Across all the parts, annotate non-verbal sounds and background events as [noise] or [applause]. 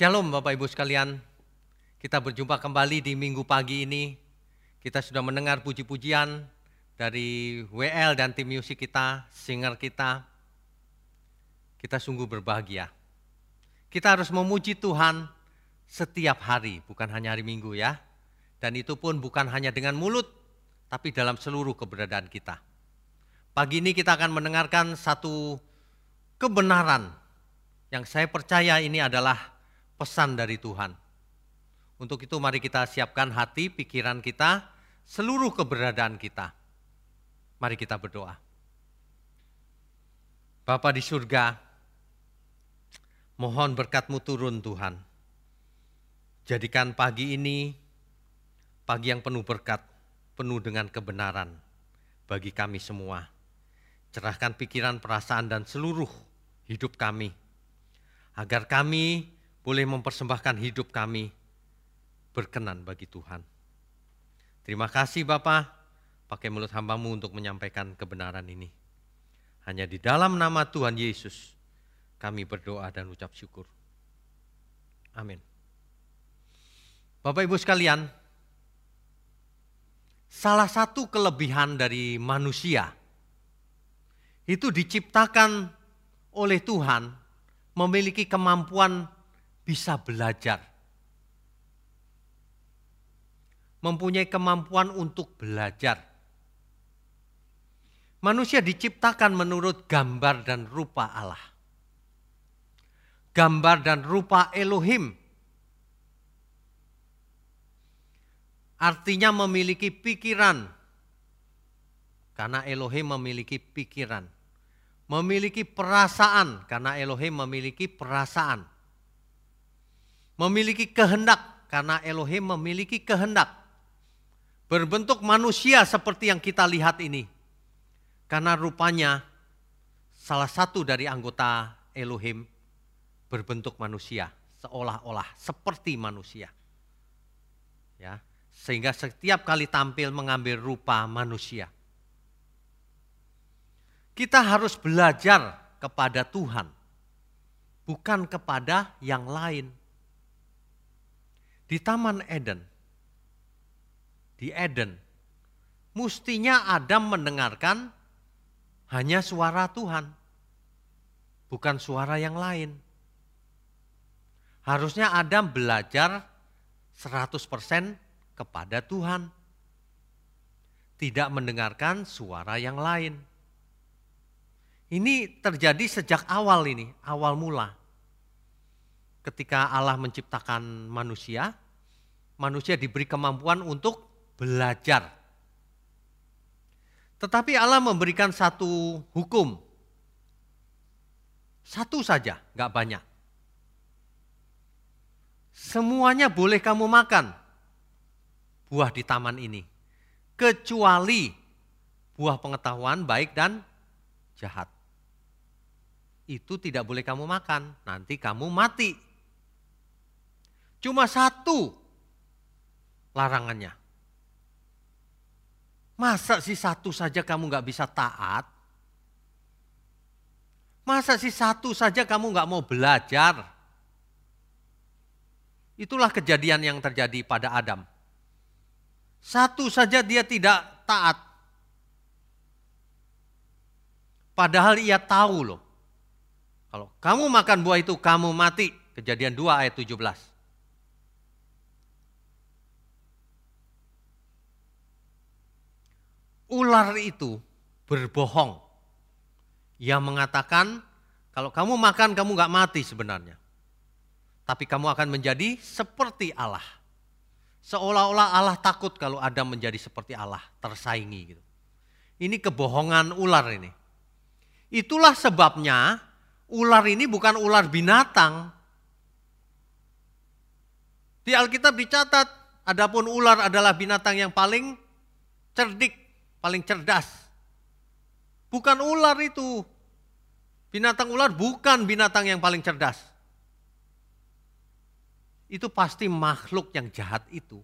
Shalom Bapak Ibu sekalian. Kita berjumpa kembali di minggu pagi ini. Kita sudah mendengar puji-pujian dari WL dan tim musik kita, singer kita. Kita sungguh berbahagia. Kita harus memuji Tuhan setiap hari, bukan hanya hari Minggu ya. Dan itu pun bukan hanya dengan mulut, tapi dalam seluruh keberadaan kita. Pagi ini kita akan mendengarkan satu kebenaran yang saya percaya ini adalah pesan dari Tuhan. Untuk itu mari kita siapkan hati, pikiran kita, seluruh keberadaan kita. Mari kita berdoa. Bapa di surga, mohon berkatmu turun Tuhan. Jadikan pagi ini pagi yang penuh berkat, penuh dengan kebenaran bagi kami semua. Cerahkan pikiran, perasaan, dan seluruh hidup kami. Agar kami boleh mempersembahkan hidup kami berkenan bagi Tuhan. Terima kasih Bapak, pakai mulut hambamu untuk menyampaikan kebenaran ini. Hanya di dalam nama Tuhan Yesus kami berdoa dan ucap syukur. Amin. Bapak Ibu sekalian, salah satu kelebihan dari manusia itu diciptakan oleh Tuhan memiliki kemampuan bisa belajar. Mempunyai kemampuan untuk belajar. Manusia diciptakan menurut gambar dan rupa Allah. Gambar dan rupa Elohim. Artinya memiliki pikiran. Karena Elohim memiliki pikiran. Memiliki perasaan karena Elohim memiliki perasaan memiliki kehendak karena Elohim memiliki kehendak. Berbentuk manusia seperti yang kita lihat ini. Karena rupanya salah satu dari anggota Elohim berbentuk manusia, seolah-olah seperti manusia. Ya, sehingga setiap kali tampil mengambil rupa manusia. Kita harus belajar kepada Tuhan, bukan kepada yang lain di Taman Eden. Di Eden. Mustinya Adam mendengarkan hanya suara Tuhan. Bukan suara yang lain. Harusnya Adam belajar 100% kepada Tuhan. Tidak mendengarkan suara yang lain. Ini terjadi sejak awal ini, awal mula ketika Allah menciptakan manusia, manusia diberi kemampuan untuk belajar. Tetapi Allah memberikan satu hukum. Satu saja, nggak banyak. Semuanya boleh kamu makan buah di taman ini. Kecuali buah pengetahuan baik dan jahat. Itu tidak boleh kamu makan, nanti kamu mati. Cuma satu larangannya. Masa sih satu saja kamu nggak bisa taat? Masa sih satu saja kamu nggak mau belajar? Itulah kejadian yang terjadi pada Adam. Satu saja dia tidak taat. Padahal ia tahu loh. Kalau kamu makan buah itu kamu mati. Kejadian 2 ayat 17. Ular itu berbohong. Ia mengatakan, kalau kamu makan kamu nggak mati sebenarnya. Tapi kamu akan menjadi seperti Allah. Seolah-olah Allah takut kalau Adam menjadi seperti Allah, tersaingi gitu. Ini kebohongan ular ini. Itulah sebabnya ular ini bukan ular binatang. Di Alkitab dicatat, adapun ular adalah binatang yang paling cerdik paling cerdas. Bukan ular itu. Binatang ular bukan binatang yang paling cerdas. Itu pasti makhluk yang jahat itu.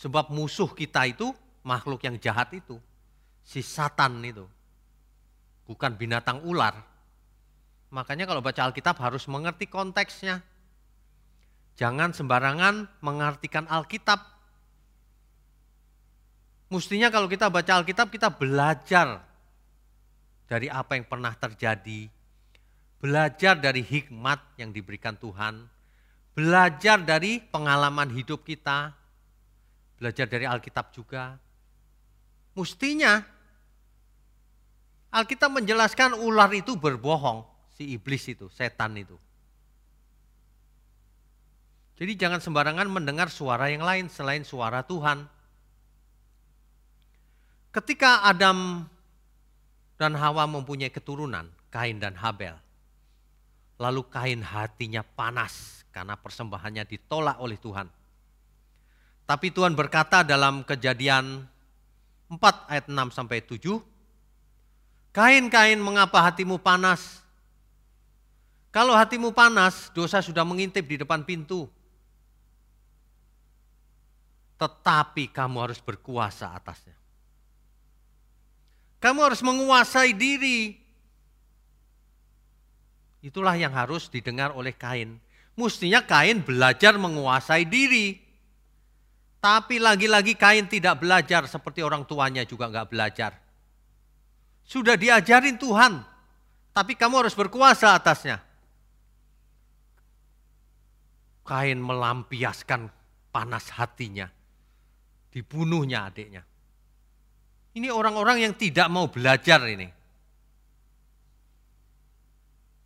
Sebab musuh kita itu makhluk yang jahat itu. Si satan itu. Bukan binatang ular. Makanya kalau baca Alkitab harus mengerti konteksnya. Jangan sembarangan mengartikan Alkitab. Mestinya kalau kita baca Alkitab kita belajar dari apa yang pernah terjadi. Belajar dari hikmat yang diberikan Tuhan. Belajar dari pengalaman hidup kita. Belajar dari Alkitab juga. Mestinya Alkitab menjelaskan ular itu berbohong, si iblis itu, setan itu. Jadi jangan sembarangan mendengar suara yang lain selain suara Tuhan. Ketika Adam dan Hawa mempunyai keturunan, Kain dan Habel. Lalu Kain hatinya panas karena persembahannya ditolak oleh Tuhan. Tapi Tuhan berkata dalam kejadian 4 ayat 6 sampai 7, Kain-kain mengapa hatimu panas? Kalau hatimu panas, dosa sudah mengintip di depan pintu. Tetapi kamu harus berkuasa atasnya. Kamu harus menguasai diri. Itulah yang harus didengar oleh Kain. Mestinya Kain belajar menguasai diri. Tapi lagi-lagi Kain tidak belajar seperti orang tuanya juga nggak belajar. Sudah diajarin Tuhan, tapi kamu harus berkuasa atasnya. Kain melampiaskan panas hatinya. Dibunuhnya adiknya. Ini orang-orang yang tidak mau belajar ini.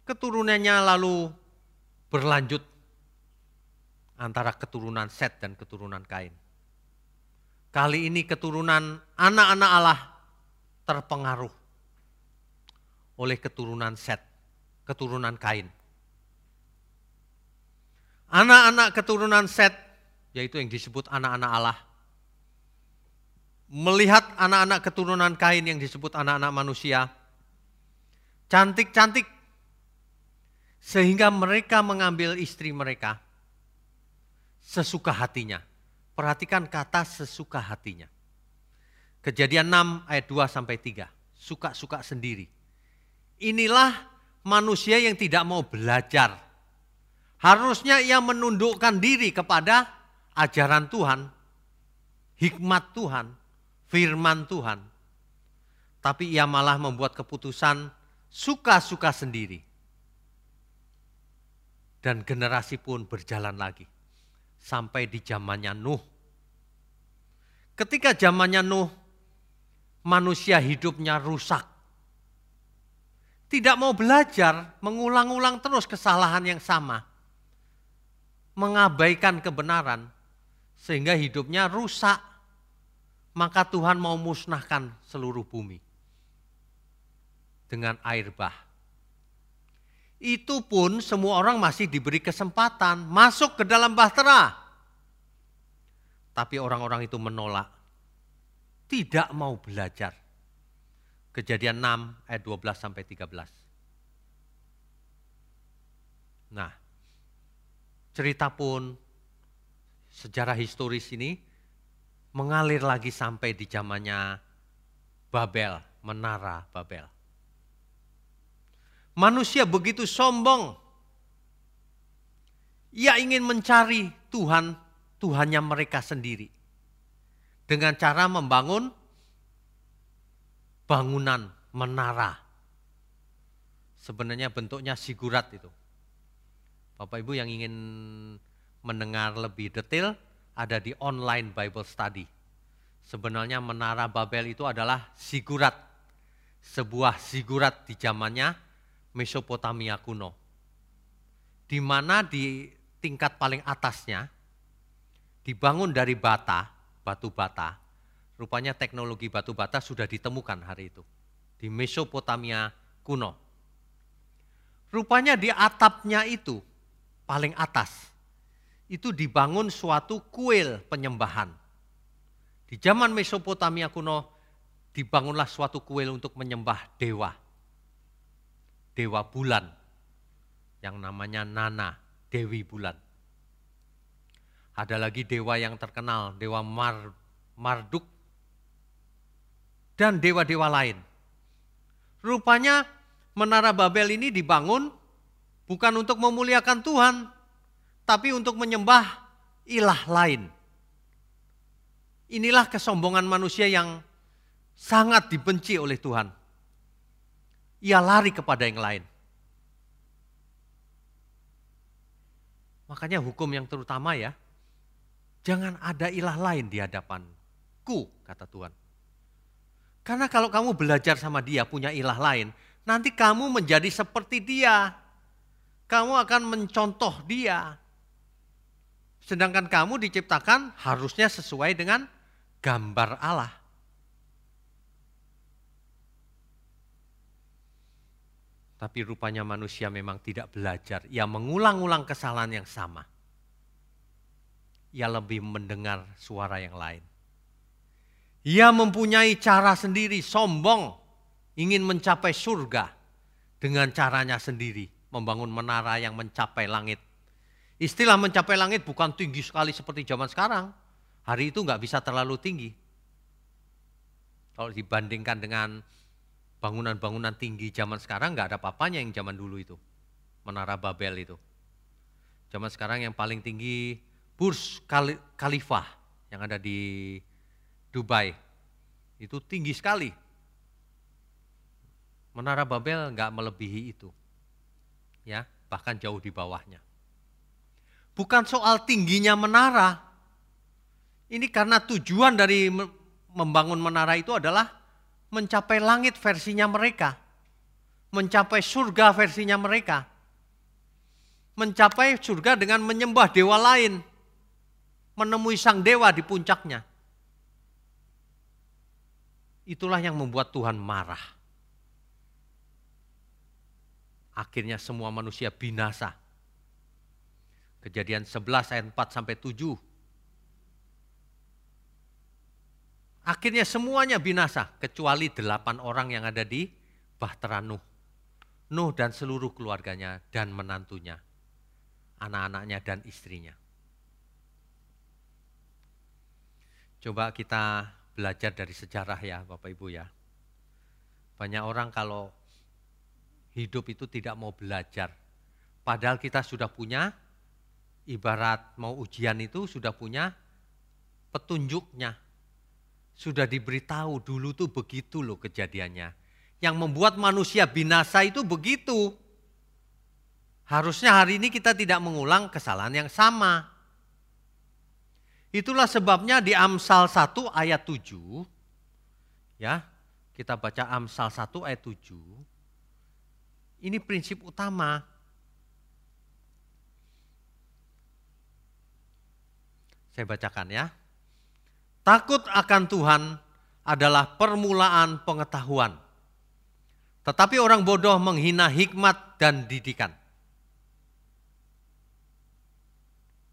Keturunannya lalu berlanjut antara keturunan Set dan keturunan Kain. Kali ini keturunan anak-anak Allah terpengaruh oleh keturunan Set, keturunan Kain. Anak-anak keturunan Set, yaitu yang disebut anak-anak Allah, melihat anak-anak keturunan Kain yang disebut anak-anak manusia, cantik-cantik, sehingga mereka mengambil istri mereka sesuka hatinya. Perhatikan kata sesuka hatinya. Kejadian 6 ayat 2 sampai 3. Suka-suka sendiri. Inilah manusia yang tidak mau belajar. Harusnya ia menundukkan diri kepada ajaran Tuhan, hikmat Tuhan, firman Tuhan. Tapi ia malah membuat keputusan suka-suka sendiri. Dan generasi pun berjalan lagi. Sampai di zamannya Nuh. Ketika zamannya Nuh, manusia hidupnya rusak tidak mau belajar, mengulang-ulang terus kesalahan yang sama. Mengabaikan kebenaran, sehingga hidupnya rusak. Maka Tuhan mau musnahkan seluruh bumi. Dengan air bah. Itu pun semua orang masih diberi kesempatan masuk ke dalam bahtera. Tapi orang-orang itu menolak. Tidak mau belajar Kejadian 6 ayat 12 sampai 13. Nah, cerita pun sejarah historis ini mengalir lagi sampai di zamannya Babel, menara Babel. Manusia begitu sombong. Ia ingin mencari Tuhan, Tuhannya mereka sendiri. Dengan cara membangun bangunan menara. Sebenarnya bentuknya sigurat itu. Bapak Ibu yang ingin mendengar lebih detail ada di online Bible Study. Sebenarnya menara Babel itu adalah sigurat. Sebuah sigurat di zamannya Mesopotamia kuno. Di mana di tingkat paling atasnya dibangun dari bata, batu bata, Rupanya teknologi batu bata sudah ditemukan hari itu di Mesopotamia kuno. Rupanya di atapnya itu paling atas itu dibangun suatu kuil penyembahan. Di zaman Mesopotamia kuno dibangunlah suatu kuil untuk menyembah dewa. Dewa bulan yang namanya Nana, Dewi Bulan. Ada lagi dewa yang terkenal, Dewa Mar, Marduk dan dewa-dewa lain. Rupanya Menara Babel ini dibangun bukan untuk memuliakan Tuhan, tapi untuk menyembah ilah lain. Inilah kesombongan manusia yang sangat dibenci oleh Tuhan. Ia lari kepada yang lain. Makanya hukum yang terutama ya, jangan ada ilah lain di hadapanku, kata Tuhan. Karena kalau kamu belajar sama dia punya ilah lain, nanti kamu menjadi seperti dia. Kamu akan mencontoh dia. Sedangkan kamu diciptakan harusnya sesuai dengan gambar Allah. Tapi rupanya manusia memang tidak belajar. Ia mengulang-ulang kesalahan yang sama. Ia lebih mendengar suara yang lain. Ia mempunyai cara sendiri, sombong, ingin mencapai surga dengan caranya sendiri, membangun menara yang mencapai langit. Istilah mencapai langit bukan tinggi sekali seperti zaman sekarang. Hari itu nggak bisa terlalu tinggi. Kalau dibandingkan dengan bangunan-bangunan tinggi zaman sekarang nggak ada papanya yang zaman dulu itu. Menara Babel itu. Zaman sekarang yang paling tinggi Burj Khalifah yang ada di Dubai. Itu tinggi sekali. Menara Babel nggak melebihi itu. Ya, bahkan jauh di bawahnya. Bukan soal tingginya menara. Ini karena tujuan dari membangun menara itu adalah mencapai langit versinya mereka. Mencapai surga versinya mereka. Mencapai surga dengan menyembah dewa lain. Menemui sang dewa di puncaknya. Itulah yang membuat Tuhan marah. Akhirnya semua manusia binasa. Kejadian 11 ayat 4 sampai 7. Akhirnya semuanya binasa kecuali delapan orang yang ada di Bahtera Nuh. Nuh dan seluruh keluarganya dan menantunya, anak-anaknya dan istrinya. Coba kita belajar dari sejarah ya Bapak Ibu ya. Banyak orang kalau hidup itu tidak mau belajar. Padahal kita sudah punya ibarat mau ujian itu sudah punya petunjuknya. Sudah diberitahu dulu tuh begitu loh kejadiannya. Yang membuat manusia binasa itu begitu. Harusnya hari ini kita tidak mengulang kesalahan yang sama. Itulah sebabnya di Amsal 1 ayat 7, ya kita baca Amsal 1 ayat 7, ini prinsip utama. Saya bacakan ya. Takut akan Tuhan adalah permulaan pengetahuan. Tetapi orang bodoh menghina hikmat dan didikan.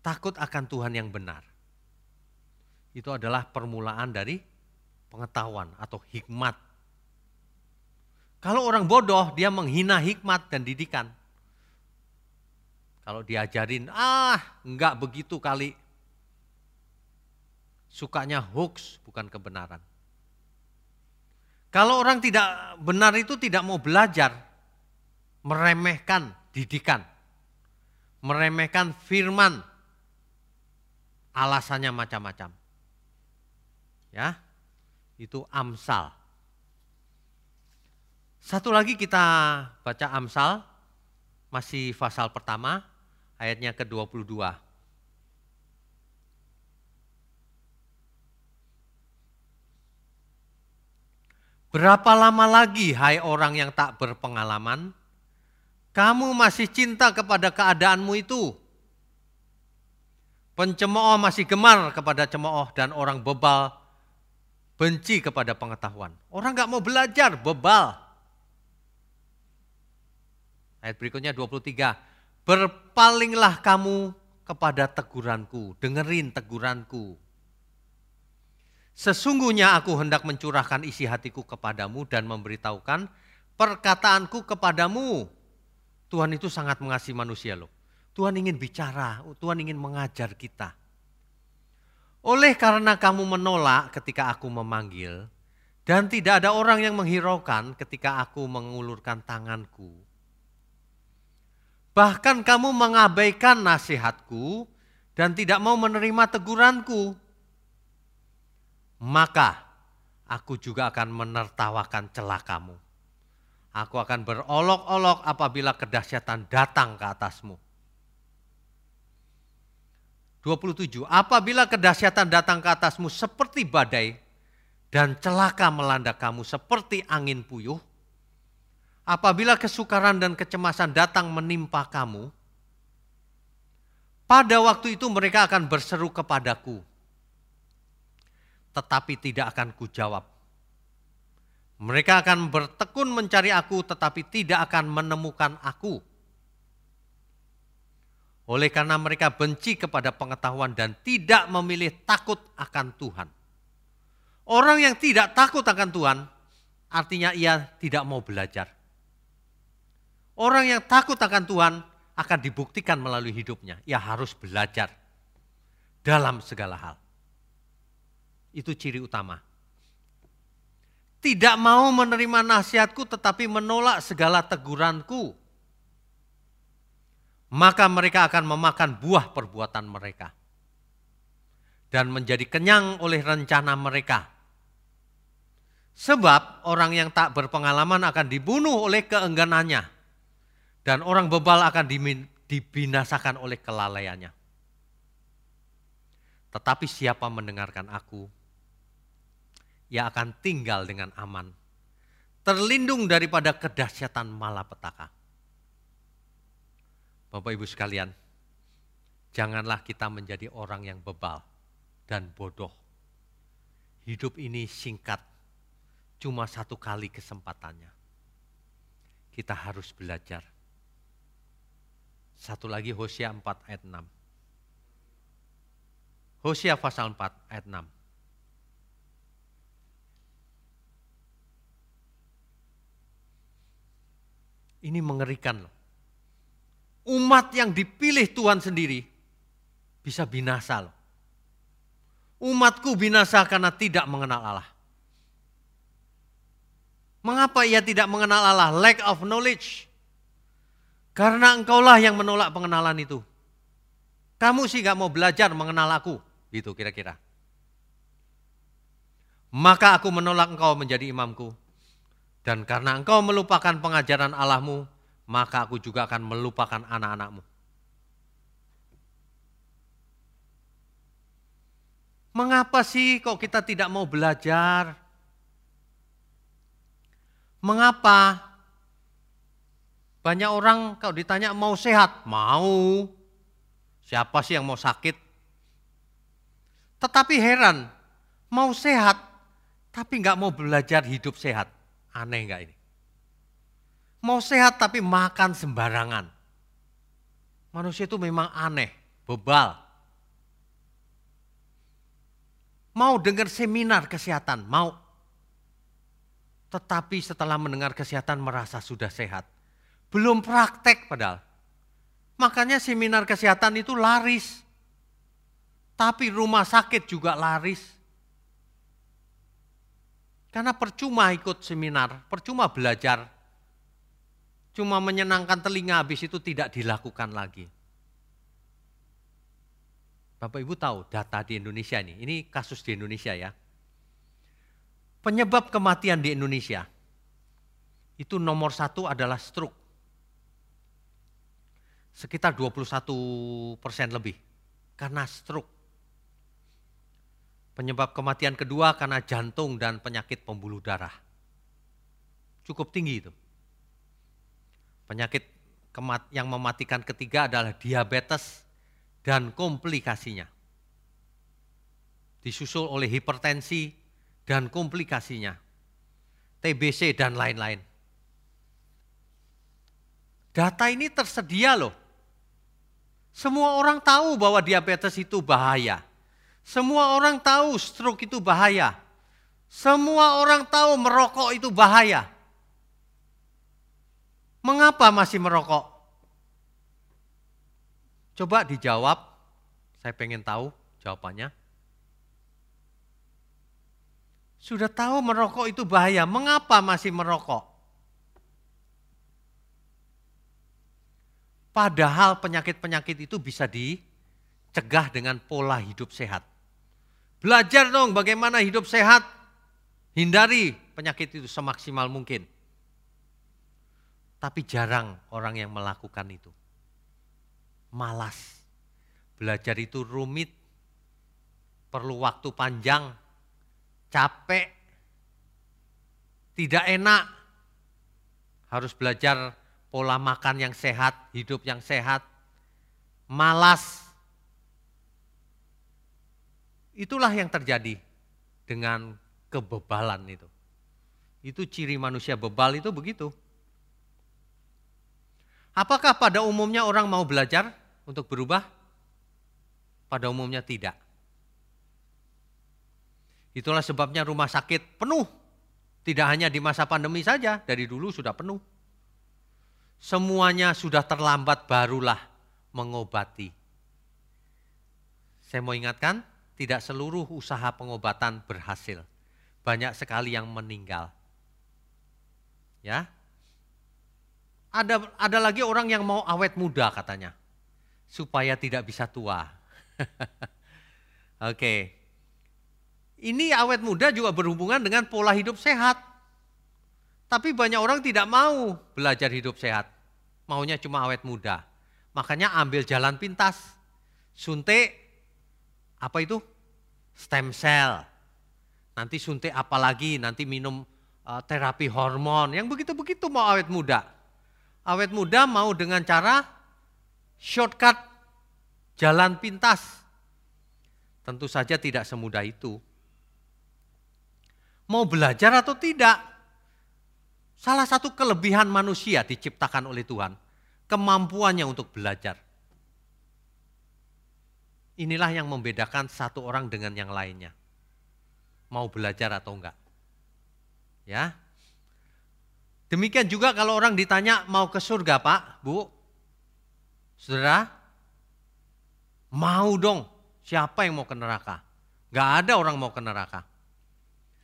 Takut akan Tuhan yang benar itu adalah permulaan dari pengetahuan atau hikmat. Kalau orang bodoh, dia menghina hikmat dan didikan. Kalau diajarin, ah enggak begitu kali. Sukanya hoax, bukan kebenaran. Kalau orang tidak benar itu tidak mau belajar, meremehkan didikan, meremehkan firman, alasannya macam-macam. Ya, itu Amsal. Satu lagi kita baca Amsal, masih pasal pertama, ayatnya ke-22. Berapa lama lagi, hai orang yang tak berpengalaman, kamu masih cinta kepada keadaanmu itu? Pencemooh masih gemar kepada cemooh dan orang bebal benci kepada pengetahuan. Orang nggak mau belajar, bebal. Ayat berikutnya 23. Berpalinglah kamu kepada teguranku, dengerin teguranku. Sesungguhnya aku hendak mencurahkan isi hatiku kepadamu dan memberitahukan perkataanku kepadamu. Tuhan itu sangat mengasihi manusia loh. Tuhan ingin bicara, Tuhan ingin mengajar kita. Oleh karena kamu menolak ketika aku memanggil, Dan tidak ada orang yang menghiraukan ketika aku mengulurkan tanganku. Bahkan kamu mengabaikan nasihatku dan tidak mau menerima teguranku. Maka aku juga akan menertawakan celah kamu. Aku akan berolok-olok apabila kedahsyatan datang ke atasmu. 27. Apabila kedahsyatan datang ke atasmu seperti badai, dan celaka melanda kamu seperti angin puyuh, apabila kesukaran dan kecemasan datang menimpa kamu, pada waktu itu mereka akan berseru kepadaku, tetapi tidak akan kujawab. Mereka akan bertekun mencari aku, tetapi tidak akan menemukan aku. Oleh karena mereka benci kepada pengetahuan dan tidak memilih takut akan Tuhan. Orang yang tidak takut akan Tuhan, artinya ia tidak mau belajar. Orang yang takut akan Tuhan akan dibuktikan melalui hidupnya. Ia harus belajar dalam segala hal. Itu ciri utama. Tidak mau menerima nasihatku tetapi menolak segala teguranku. Maka mereka akan memakan buah perbuatan mereka. Dan menjadi kenyang oleh rencana mereka Sebab orang yang tak berpengalaman akan dibunuh oleh keengganannya. Dan orang bebal akan dibinasakan oleh kelalaiannya. Tetapi siapa mendengarkan aku, ia akan tinggal dengan aman. Terlindung daripada kedahsyatan malapetaka. Bapak ibu sekalian, janganlah kita menjadi orang yang bebal dan bodoh. Hidup ini singkat cuma satu kali kesempatannya. Kita harus belajar. Satu lagi Hosea 4 ayat 6. Hosea pasal 4 ayat 6. Ini mengerikan loh. Umat yang dipilih Tuhan sendiri bisa binasa loh. Umatku binasa karena tidak mengenal Allah. Mengapa ia tidak mengenal Allah? Lack of knowledge. Karena engkaulah yang menolak pengenalan itu. Kamu sih gak mau belajar mengenal aku. Gitu kira-kira. Maka aku menolak engkau menjadi imamku. Dan karena engkau melupakan pengajaran Allahmu, maka aku juga akan melupakan anak-anakmu. Mengapa sih kok kita tidak mau belajar? Mengapa? Banyak orang kalau ditanya mau sehat, mau. Siapa sih yang mau sakit? Tetapi heran, mau sehat, tapi nggak mau belajar hidup sehat. Aneh nggak ini? Mau sehat tapi makan sembarangan. Manusia itu memang aneh, bebal. Mau dengar seminar kesehatan, mau tetapi setelah mendengar kesehatan merasa sudah sehat. Belum praktek padahal. Makanya seminar kesehatan itu laris. Tapi rumah sakit juga laris. Karena percuma ikut seminar, percuma belajar. Cuma menyenangkan telinga habis itu tidak dilakukan lagi. Bapak Ibu tahu data di Indonesia ini, ini kasus di Indonesia ya Penyebab kematian di Indonesia itu nomor satu adalah stroke. Sekitar 21 persen lebih karena stroke. Penyebab kematian kedua karena jantung dan penyakit pembuluh darah. Cukup tinggi itu. Penyakit yang mematikan ketiga adalah diabetes dan komplikasinya. Disusul oleh hipertensi, dan komplikasinya, TBC dan lain-lain. Data ini tersedia loh. Semua orang tahu bahwa diabetes itu bahaya. Semua orang tahu stroke itu bahaya. Semua orang tahu merokok itu bahaya. Mengapa masih merokok? Coba dijawab, saya pengen tahu jawabannya. Sudah tahu merokok itu bahaya, mengapa masih merokok? Padahal penyakit-penyakit itu bisa dicegah dengan pola hidup sehat. Belajar dong bagaimana hidup sehat, hindari penyakit itu semaksimal mungkin. Tapi jarang orang yang melakukan itu. Malas. Belajar itu rumit, perlu waktu panjang, capek, tidak enak. Harus belajar pola makan yang sehat, hidup yang sehat, malas. Itulah yang terjadi dengan kebebalan itu. Itu ciri manusia bebal itu begitu. Apakah pada umumnya orang mau belajar untuk berubah? Pada umumnya tidak. Itulah sebabnya rumah sakit penuh. Tidak hanya di masa pandemi saja, dari dulu sudah penuh. Semuanya sudah terlambat barulah mengobati. Saya mau ingatkan, tidak seluruh usaha pengobatan berhasil. Banyak sekali yang meninggal. Ya, ada ada lagi orang yang mau awet muda katanya. Supaya tidak bisa tua. [laughs] Oke. Okay. Ini awet muda juga berhubungan dengan pola hidup sehat. Tapi banyak orang tidak mau belajar hidup sehat. Maunya cuma awet muda. Makanya ambil jalan pintas. Suntik apa itu? Stem cell. Nanti suntik apa lagi? Nanti minum uh, terapi hormon. Yang begitu-begitu mau awet muda awet muda mau dengan cara shortcut jalan pintas. Tentu saja tidak semudah itu. Mau belajar atau tidak? Salah satu kelebihan manusia diciptakan oleh Tuhan, kemampuannya untuk belajar. Inilah yang membedakan satu orang dengan yang lainnya. Mau belajar atau enggak. Ya, Demikian juga kalau orang ditanya mau ke surga Pak, Bu, saudara, mau dong. Siapa yang mau ke neraka? Gak ada orang mau ke neraka.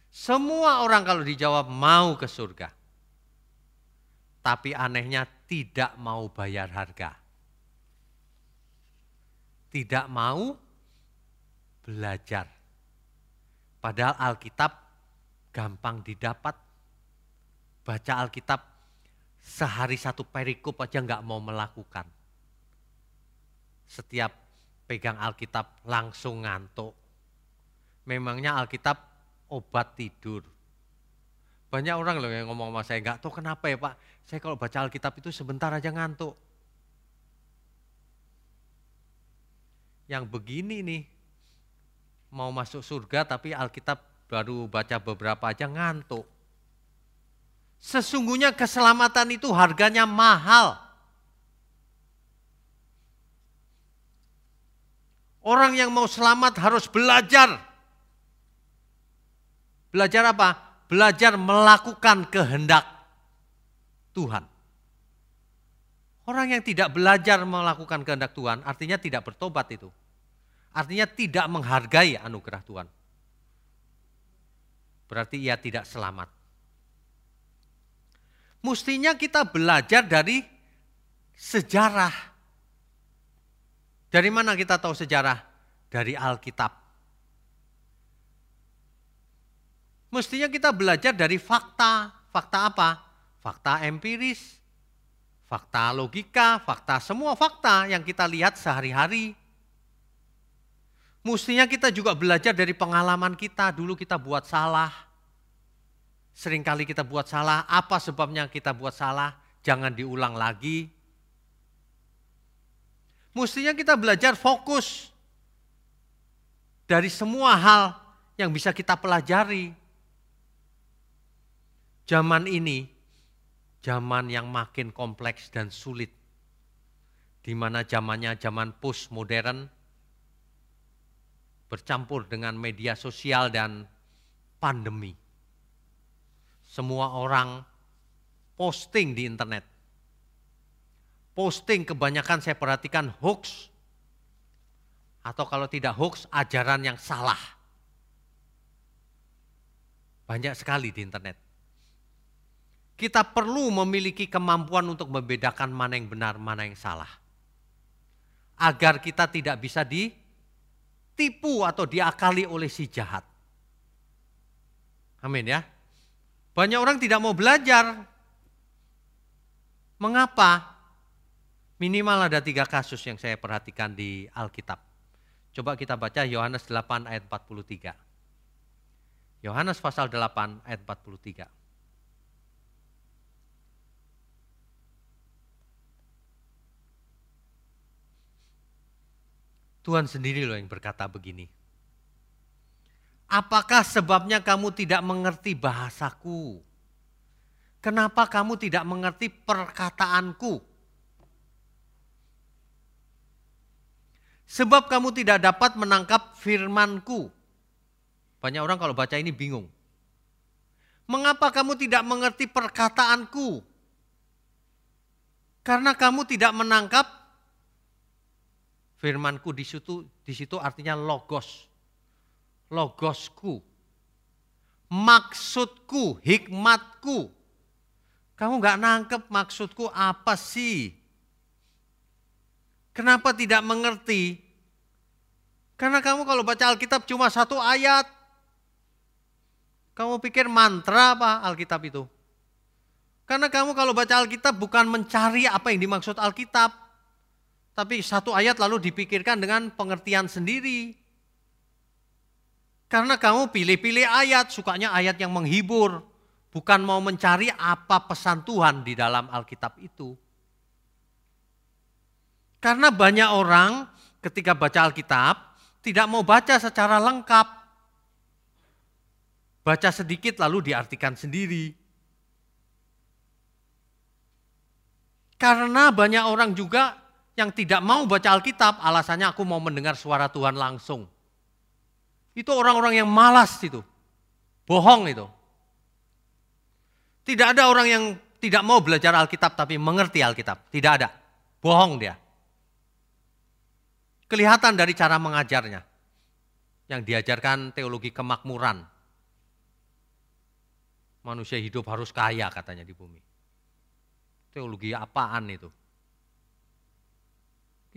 Semua orang kalau dijawab mau ke surga. Tapi anehnya tidak mau bayar harga. Tidak mau belajar. Padahal Alkitab gampang didapat, baca Alkitab sehari satu perikop aja nggak mau melakukan. Setiap pegang Alkitab langsung ngantuk. Memangnya Alkitab obat tidur. Banyak orang loh yang ngomong sama saya, nggak tahu kenapa ya Pak, saya kalau baca Alkitab itu sebentar aja ngantuk. Yang begini nih, mau masuk surga tapi Alkitab baru baca beberapa aja ngantuk. Sesungguhnya keselamatan itu harganya mahal. Orang yang mau selamat harus belajar. Belajar apa? Belajar melakukan kehendak Tuhan. Orang yang tidak belajar melakukan kehendak Tuhan artinya tidak bertobat itu. Artinya tidak menghargai anugerah Tuhan. Berarti ia tidak selamat. Mestinya kita belajar dari sejarah. Dari mana kita tahu sejarah? Dari Alkitab. Mestinya kita belajar dari fakta. Fakta apa? Fakta empiris, fakta logika, fakta semua fakta yang kita lihat sehari-hari. Mestinya kita juga belajar dari pengalaman kita. Dulu kita buat salah, Seringkali kita buat salah, apa sebabnya kita buat salah? Jangan diulang lagi. Mestinya kita belajar fokus dari semua hal yang bisa kita pelajari. Zaman ini, zaman yang makin kompleks dan sulit. Di mana zamannya zaman post modern, bercampur dengan media sosial dan pandemi semua orang posting di internet. Posting kebanyakan saya perhatikan hoax. Atau kalau tidak hoax, ajaran yang salah. Banyak sekali di internet. Kita perlu memiliki kemampuan untuk membedakan mana yang benar, mana yang salah. Agar kita tidak bisa ditipu atau diakali oleh si jahat. Amin ya. Banyak orang tidak mau belajar. Mengapa? Minimal ada tiga kasus yang saya perhatikan di Alkitab. Coba kita baca Yohanes 8 ayat 43. Yohanes pasal 8 ayat 43. Tuhan sendiri loh yang berkata begini. Apakah sebabnya kamu tidak mengerti bahasaku? Kenapa kamu tidak mengerti perkataanku? Sebab kamu tidak dapat menangkap firmanku. Banyak orang kalau baca ini bingung. Mengapa kamu tidak mengerti perkataanku? Karena kamu tidak menangkap Firmanku di situ di situ artinya logos. Logosku. Maksudku, hikmatku. Kamu nggak nangkep maksudku apa sih? Kenapa tidak mengerti? Karena kamu kalau baca Alkitab cuma satu ayat. Kamu pikir mantra apa Alkitab itu? Karena kamu kalau baca Alkitab bukan mencari apa yang dimaksud Alkitab. Tapi satu ayat lalu dipikirkan dengan pengertian sendiri. Karena kamu pilih-pilih ayat, sukanya ayat yang menghibur. Bukan mau mencari apa pesan Tuhan di dalam Alkitab itu. Karena banyak orang ketika baca Alkitab tidak mau baca secara lengkap. Baca sedikit lalu diartikan sendiri. Karena banyak orang juga yang tidak mau baca Alkitab, alasannya aku mau mendengar suara Tuhan langsung. Itu orang-orang yang malas itu. Bohong itu. Tidak ada orang yang tidak mau belajar Alkitab tapi mengerti Alkitab. Tidak ada. Bohong dia. Kelihatan dari cara mengajarnya. Yang diajarkan teologi kemakmuran. Manusia hidup harus kaya katanya di bumi. Teologi apaan itu?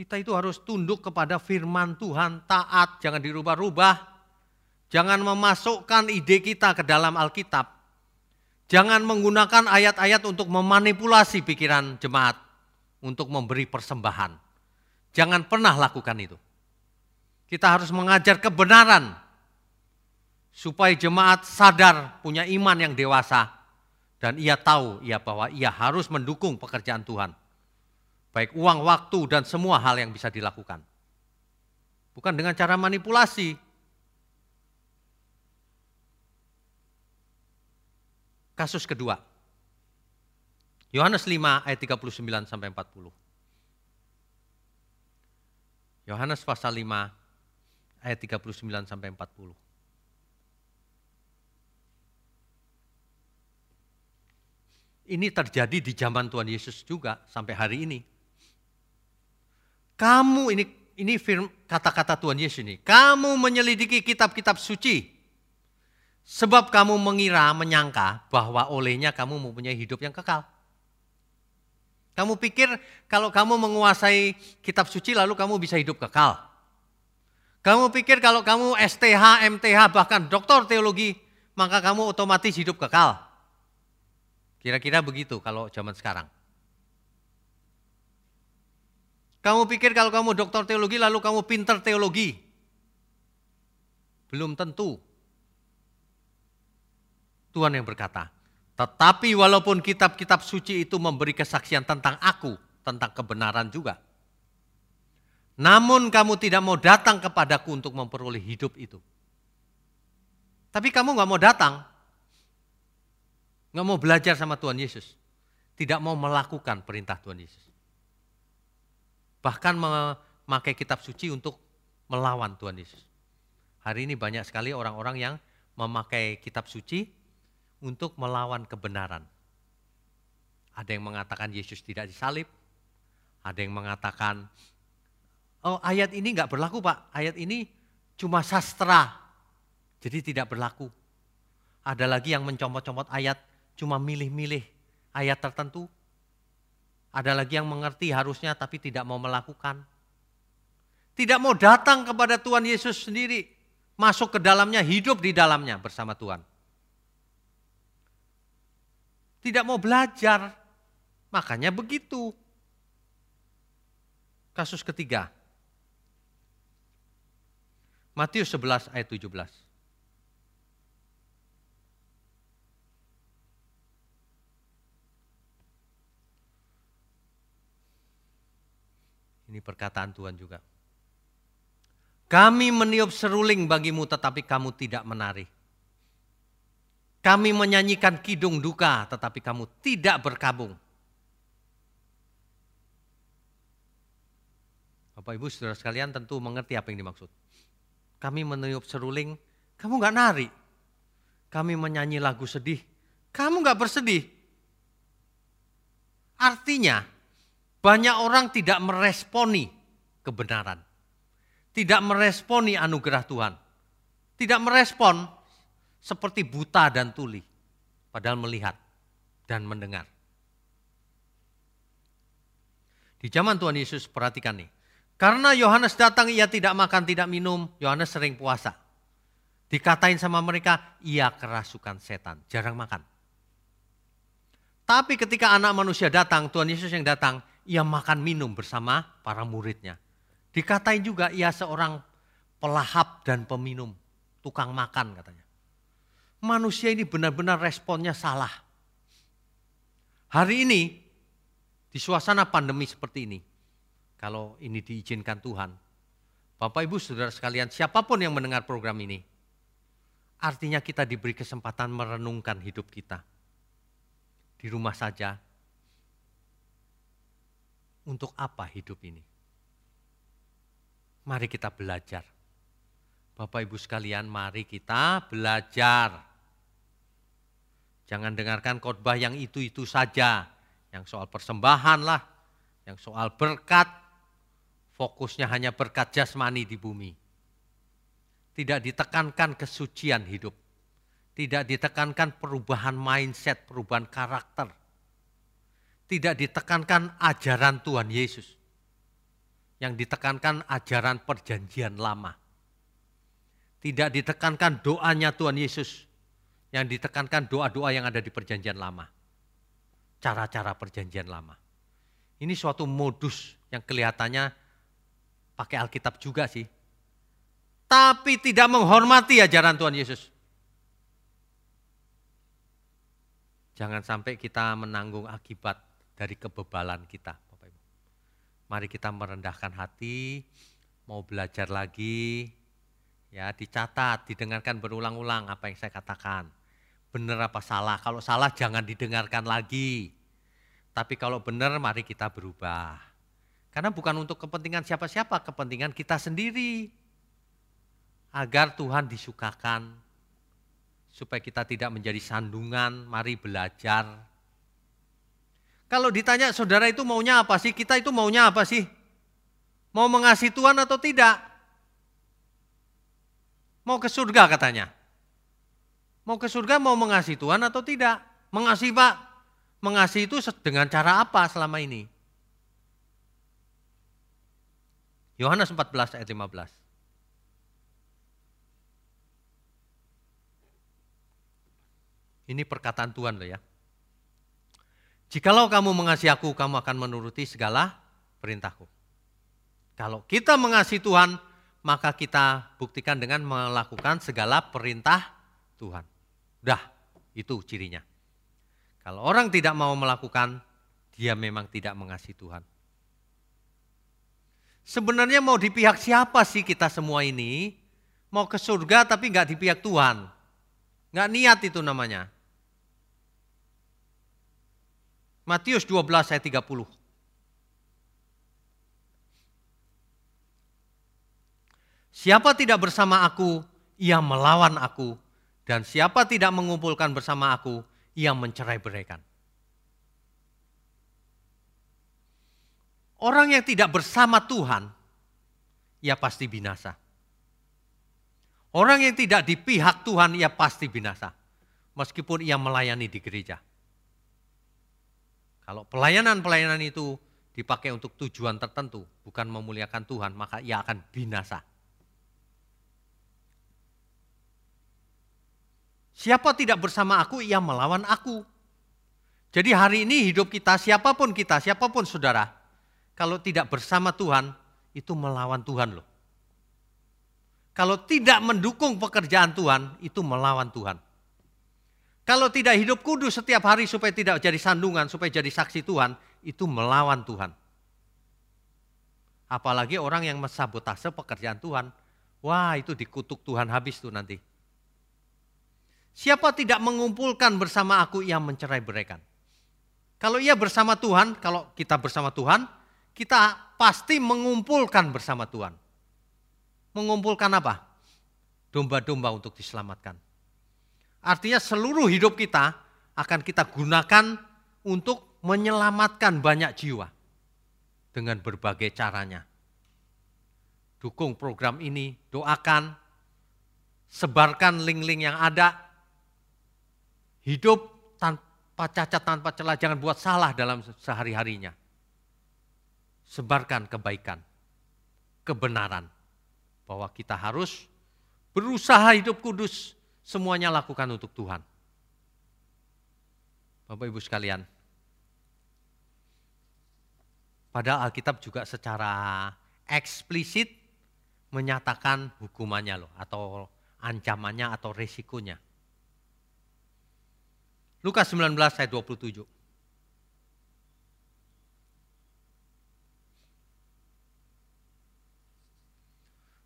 Kita itu harus tunduk kepada firman Tuhan, taat, jangan dirubah-rubah. Jangan memasukkan ide kita ke dalam Alkitab. Jangan menggunakan ayat-ayat untuk memanipulasi pikiran jemaat untuk memberi persembahan. Jangan pernah lakukan itu. Kita harus mengajar kebenaran supaya jemaat sadar punya iman yang dewasa dan ia tahu ia bahwa ia harus mendukung pekerjaan Tuhan Baik uang, waktu, dan semua hal yang bisa dilakukan. Bukan dengan cara manipulasi. Kasus kedua. Yohanes 5 ayat 39 sampai 40. Yohanes pasal 5 ayat 39 sampai 40. Ini terjadi di zaman Tuhan Yesus juga sampai hari ini. Kamu ini ini kata-kata Tuhan Yesus ini. Kamu menyelidiki kitab-kitab suci. Sebab kamu mengira, menyangka bahwa olehnya kamu mempunyai hidup yang kekal. Kamu pikir kalau kamu menguasai kitab suci lalu kamu bisa hidup kekal. Kamu pikir kalau kamu STH, MTH, bahkan doktor teologi, maka kamu otomatis hidup kekal. Kira-kira begitu kalau zaman sekarang. Kamu pikir kalau kamu dokter teologi lalu kamu pinter teologi? Belum tentu. Tuhan yang berkata, tetapi walaupun kitab-kitab suci itu memberi kesaksian tentang aku, tentang kebenaran juga. Namun kamu tidak mau datang kepadaku untuk memperoleh hidup itu. Tapi kamu nggak mau datang, nggak mau belajar sama Tuhan Yesus, tidak mau melakukan perintah Tuhan Yesus bahkan memakai kitab suci untuk melawan Tuhan Yesus. Hari ini banyak sekali orang-orang yang memakai kitab suci untuk melawan kebenaran. Ada yang mengatakan Yesus tidak disalib, ada yang mengatakan, oh ayat ini nggak berlaku pak, ayat ini cuma sastra, jadi tidak berlaku. Ada lagi yang mencomot-comot ayat, cuma milih-milih ayat tertentu. Ada lagi yang mengerti harusnya tapi tidak mau melakukan. Tidak mau datang kepada Tuhan Yesus sendiri. Masuk ke dalamnya, hidup di dalamnya bersama Tuhan. Tidak mau belajar. Makanya begitu. Kasus ketiga. Matius 11 ayat 17. Ini perkataan Tuhan juga. Kami meniup seruling bagimu tetapi kamu tidak menari. Kami menyanyikan kidung duka tetapi kamu tidak berkabung. Bapak Ibu saudara sekalian tentu mengerti apa yang dimaksud. Kami meniup seruling, kamu nggak nari. Kami menyanyi lagu sedih, kamu nggak bersedih. Artinya banyak orang tidak meresponi kebenaran. Tidak meresponi anugerah Tuhan. Tidak merespon seperti buta dan tuli. Padahal melihat dan mendengar. Di zaman Tuhan Yesus perhatikan nih. Karena Yohanes datang ia tidak makan, tidak minum. Yohanes sering puasa. Dikatain sama mereka, ia kerasukan setan, jarang makan. Tapi ketika anak manusia datang, Tuhan Yesus yang datang, ia makan minum bersama para muridnya. Dikatain juga ia seorang pelahap dan peminum, tukang makan katanya. Manusia ini benar-benar responnya salah. Hari ini, di suasana pandemi seperti ini, kalau ini diizinkan Tuhan, Bapak Ibu Saudara sekalian, siapa pun yang mendengar program ini, artinya kita diberi kesempatan merenungkan hidup kita. Di rumah saja, untuk apa hidup ini? Mari kita belajar. Bapak Ibu sekalian, mari kita belajar. Jangan dengarkan khotbah yang itu-itu saja, yang soal persembahan lah, yang soal berkat, fokusnya hanya berkat jasmani di bumi. Tidak ditekankan kesucian hidup, tidak ditekankan perubahan mindset, perubahan karakter, tidak ditekankan ajaran Tuhan Yesus. Yang ditekankan ajaran perjanjian lama. Tidak ditekankan doanya Tuhan Yesus. Yang ditekankan doa-doa yang ada di perjanjian lama. Cara-cara perjanjian lama. Ini suatu modus yang kelihatannya pakai Alkitab juga sih. Tapi tidak menghormati ajaran Tuhan Yesus. Jangan sampai kita menanggung akibat dari kebebalan kita, Bapak Ibu. Mari kita merendahkan hati, mau belajar lagi, ya dicatat, didengarkan berulang-ulang apa yang saya katakan. Benar apa salah? Kalau salah jangan didengarkan lagi. Tapi kalau benar mari kita berubah. Karena bukan untuk kepentingan siapa-siapa, kepentingan kita sendiri. Agar Tuhan disukakan, supaya kita tidak menjadi sandungan, mari belajar kalau ditanya saudara itu maunya apa sih? Kita itu maunya apa sih? Mau mengasihi Tuhan atau tidak? Mau ke surga katanya. Mau ke surga mau mengasihi Tuhan atau tidak? Mengasihi Pak. Mengasihi itu dengan cara apa selama ini? Yohanes 14 ayat 15. Ini perkataan Tuhan loh ya. Jikalau kamu mengasihi aku, kamu akan menuruti segala perintahku. Kalau kita mengasihi Tuhan, maka kita buktikan dengan melakukan segala perintah Tuhan. Dah, itu cirinya. Kalau orang tidak mau melakukan, dia memang tidak mengasihi Tuhan. Sebenarnya mau di pihak siapa sih kita semua ini? Mau ke surga tapi nggak di pihak Tuhan. Nggak niat itu namanya. Matius 12 ayat 30. Siapa tidak bersama aku, ia melawan aku. Dan siapa tidak mengumpulkan bersama aku, ia mencerai-beraikan. Orang yang tidak bersama Tuhan, ia pasti binasa. Orang yang tidak di pihak Tuhan, ia pasti binasa. meskipun ia melayani di gereja. Kalau pelayanan-pelayanan itu dipakai untuk tujuan tertentu, bukan memuliakan Tuhan, maka ia akan binasa. Siapa tidak bersama aku, ia melawan aku. Jadi hari ini hidup kita, siapa pun kita, siapa pun saudara, kalau tidak bersama Tuhan, itu melawan Tuhan loh. Kalau tidak mendukung pekerjaan Tuhan, itu melawan Tuhan. Kalau tidak hidup kudus setiap hari supaya tidak jadi sandungan, supaya jadi saksi Tuhan, itu melawan Tuhan. Apalagi orang yang mensabotase pekerjaan Tuhan. Wah itu dikutuk Tuhan habis tuh nanti. Siapa tidak mengumpulkan bersama aku ia mencerai beraikan. Kalau ia bersama Tuhan, kalau kita bersama Tuhan, kita pasti mengumpulkan bersama Tuhan. Mengumpulkan apa? Domba-domba untuk diselamatkan. Artinya seluruh hidup kita akan kita gunakan untuk menyelamatkan banyak jiwa dengan berbagai caranya. Dukung program ini, doakan, sebarkan link-link yang ada. Hidup tanpa cacat, tanpa celah, jangan buat salah dalam sehari-harinya. Sebarkan kebaikan, kebenaran, bahwa kita harus berusaha hidup kudus, semuanya lakukan untuk Tuhan. Bapak Ibu sekalian, padahal Alkitab juga secara eksplisit menyatakan hukumannya loh, atau ancamannya atau resikonya. Lukas 19 ayat 27.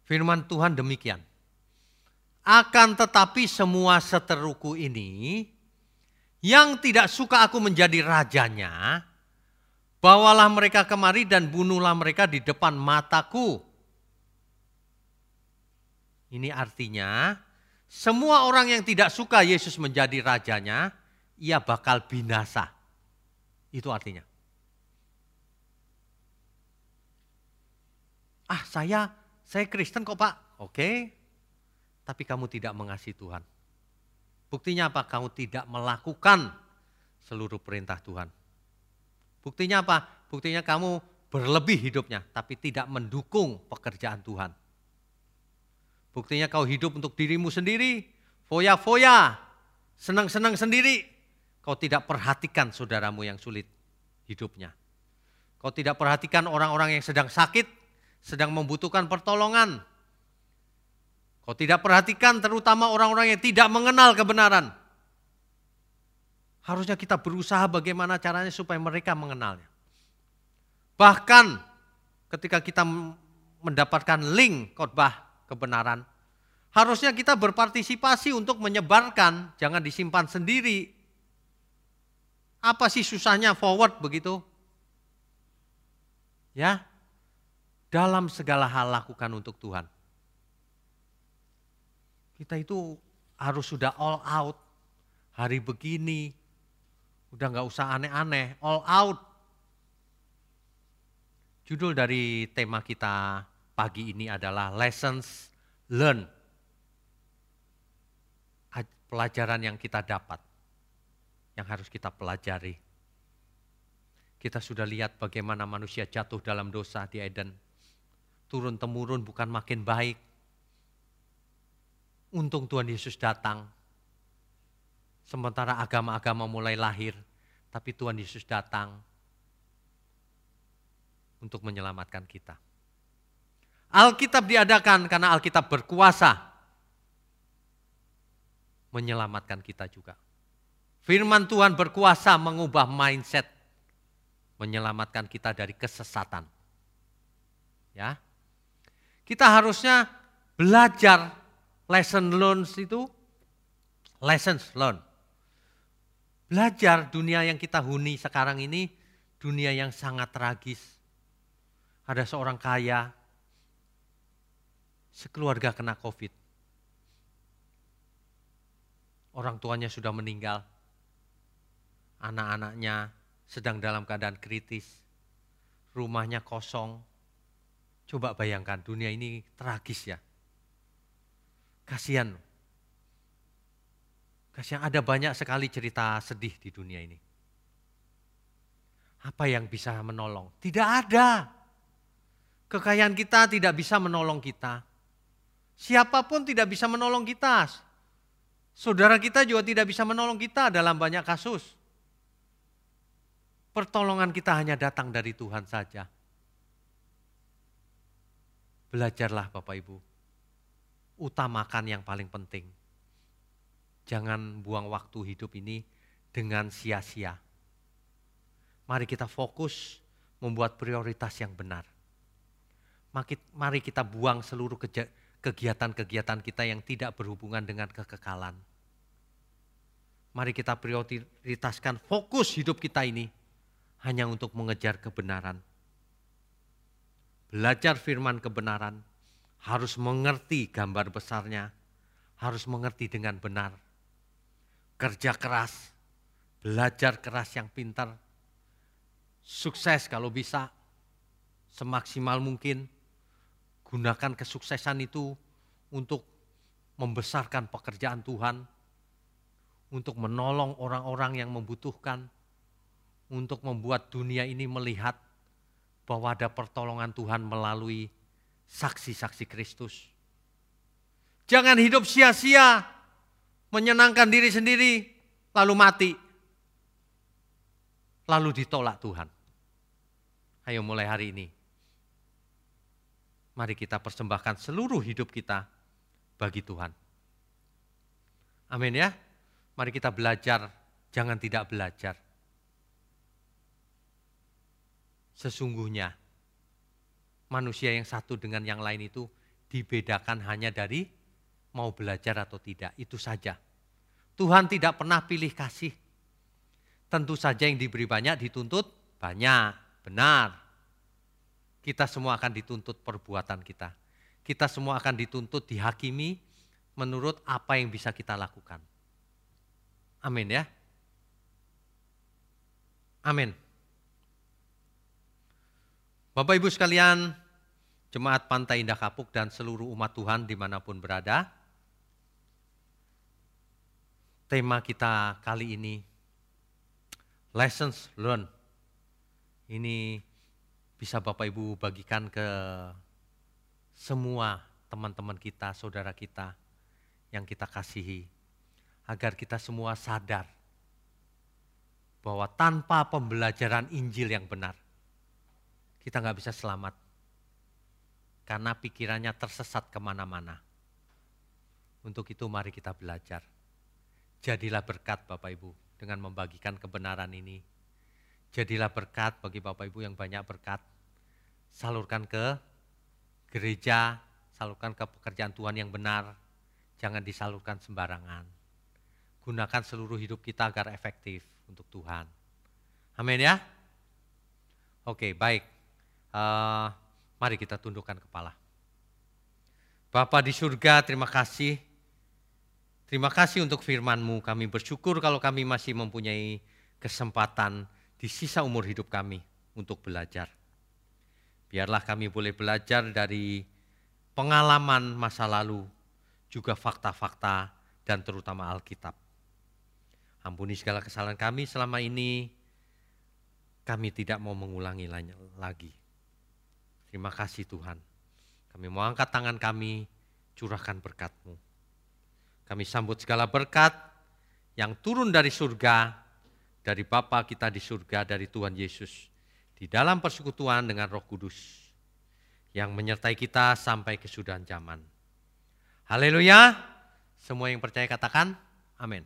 Firman Tuhan demikian. Akan tetapi semua seteruku ini yang tidak suka aku menjadi rajanya, bawalah mereka kemari dan bunuhlah mereka di depan mataku. Ini artinya semua orang yang tidak suka Yesus menjadi rajanya, ia bakal binasa. Itu artinya. Ah saya, saya Kristen kok pak. Oke, tapi kamu tidak mengasihi Tuhan. Buktinya apa? Kamu tidak melakukan seluruh perintah Tuhan. Buktinya apa? Buktinya kamu berlebih hidupnya, tapi tidak mendukung pekerjaan Tuhan. Buktinya kau hidup untuk dirimu sendiri, foya-foya, senang-senang sendiri. Kau tidak perhatikan saudaramu yang sulit hidupnya. Kau tidak perhatikan orang-orang yang sedang sakit, sedang membutuhkan pertolongan, Kau tidak perhatikan terutama orang-orang yang tidak mengenal kebenaran. Harusnya kita berusaha bagaimana caranya supaya mereka mengenalnya. Bahkan ketika kita mendapatkan link khotbah kebenaran, harusnya kita berpartisipasi untuk menyebarkan, jangan disimpan sendiri. Apa sih susahnya forward begitu? Ya, dalam segala hal lakukan untuk Tuhan. Kita itu harus sudah all out. Hari begini, udah nggak usah aneh-aneh, all out. Judul dari tema kita pagi ini adalah Lessons Learn. Pelajaran yang kita dapat, yang harus kita pelajari. Kita sudah lihat bagaimana manusia jatuh dalam dosa di Eden. Turun-temurun bukan makin baik, Untung Tuhan Yesus datang. Sementara agama-agama mulai lahir, tapi Tuhan Yesus datang untuk menyelamatkan kita. Alkitab diadakan karena Alkitab berkuasa menyelamatkan kita juga. Firman Tuhan berkuasa mengubah mindset, menyelamatkan kita dari kesesatan. Ya. Kita harusnya belajar lesson learned itu lessons learned. Belajar dunia yang kita huni sekarang ini dunia yang sangat tragis. Ada seorang kaya, sekeluarga kena COVID. Orang tuanya sudah meninggal. Anak-anaknya sedang dalam keadaan kritis. Rumahnya kosong. Coba bayangkan dunia ini tragis ya. Kasihan. Kasihan ada banyak sekali cerita sedih di dunia ini. Apa yang bisa menolong? Tidak ada. Kekayaan kita tidak bisa menolong kita. Siapa pun tidak bisa menolong kita. Saudara kita juga tidak bisa menolong kita dalam banyak kasus. Pertolongan kita hanya datang dari Tuhan saja. Belajarlah Bapak Ibu. Utamakan yang paling penting Jangan buang waktu hidup ini dengan sia-sia. Mari kita fokus membuat prioritas yang benar. Mari kita buang seluruh kegiatan-kegiatan kita yang tidak berhubungan dengan kekekalan. Mari kita prioritaskan fokus hidup kita ini hanya untuk mengejar kebenaran. Belajar firman kebenaran, harus mengerti gambar besarnya, harus mengerti dengan benar. Kerja keras, belajar keras yang pintar, sukses kalau bisa, semaksimal mungkin, gunakan kesuksesan itu untuk membesarkan pekerjaan Tuhan, untuk menolong orang-orang yang membutuhkan, untuk membuat dunia ini melihat bahwa ada pertolongan Tuhan melalui saksi-saksi Kristus. Jangan hidup sia-sia menyenangkan diri sendiri, lalu mati. Lalu ditolak Tuhan. Ayo mulai hari ini. Mari kita persembahkan seluruh hidup kita bagi Tuhan. Amin ya. Mari kita belajar, jangan tidak belajar. Sesungguhnya manusia yang satu dengan yang lain itu dibedakan hanya dari mau belajar atau tidak, itu saja. Tuhan tidak pernah pilih kasih. Tentu saja yang diberi banyak dituntut banyak, benar. Kita semua akan dituntut perbuatan kita. Kita semua akan dituntut dihakimi menurut apa yang bisa kita lakukan. Amin ya. Amin. Bapak Ibu sekalian, Jemaat Pantai Indah Kapuk dan seluruh umat Tuhan di mana pun berada, tema kita kali ini lessons learned. Ini bisa Bapak Ibu bagikan ke semua teman-teman kita, saudara kita yang kita kasihi agar kita semua sadar bahwa tanpa pembelajaran Injil yang benar kita nggak bisa selamat karena pikirannya tersesat ke mana-mana. Untuk itu mari kita belajar. Jadilah berkat Bapak Ibu dengan membagikan kebenaran ini. Jadilah berkat bagi Bapak Ibu yang banyak berkat. Salurkan ke gereja, salurkan ke pekerjaan Tuhan yang benar. Jangan disalurkan sembarangan. Gunakan seluruh hidup kita agar efektif untuk Tuhan. Amin ya. Oke, baik. Uh, mari kita tundukkan kepala. Bapak di surga, terima kasih Terima kasih untuk firman-Mu. Kami bersyukur kalau kami masih mempunyai kesempatan di sisa umur hidup kami untuk belajar. Biarlah kami boleh belajar dari pengalaman masa lalu, juga fakta-fakta dan terutama Alkitab. Ampuni segala kesalahan kami selama ini, kami tidak mau mengulangi lagi. Terima kasih Tuhan. Kami mau angkat tangan kami, curahkan berkat-Mu. Kami sambut segala berkat yang turun dari surga, dari Bapa kita di surga, dari Tuhan Yesus. Di dalam persekutuan dengan roh kudus. Yang menyertai kita sampai kesudahan zaman. Haleluya. Semua yang percaya katakan, amin.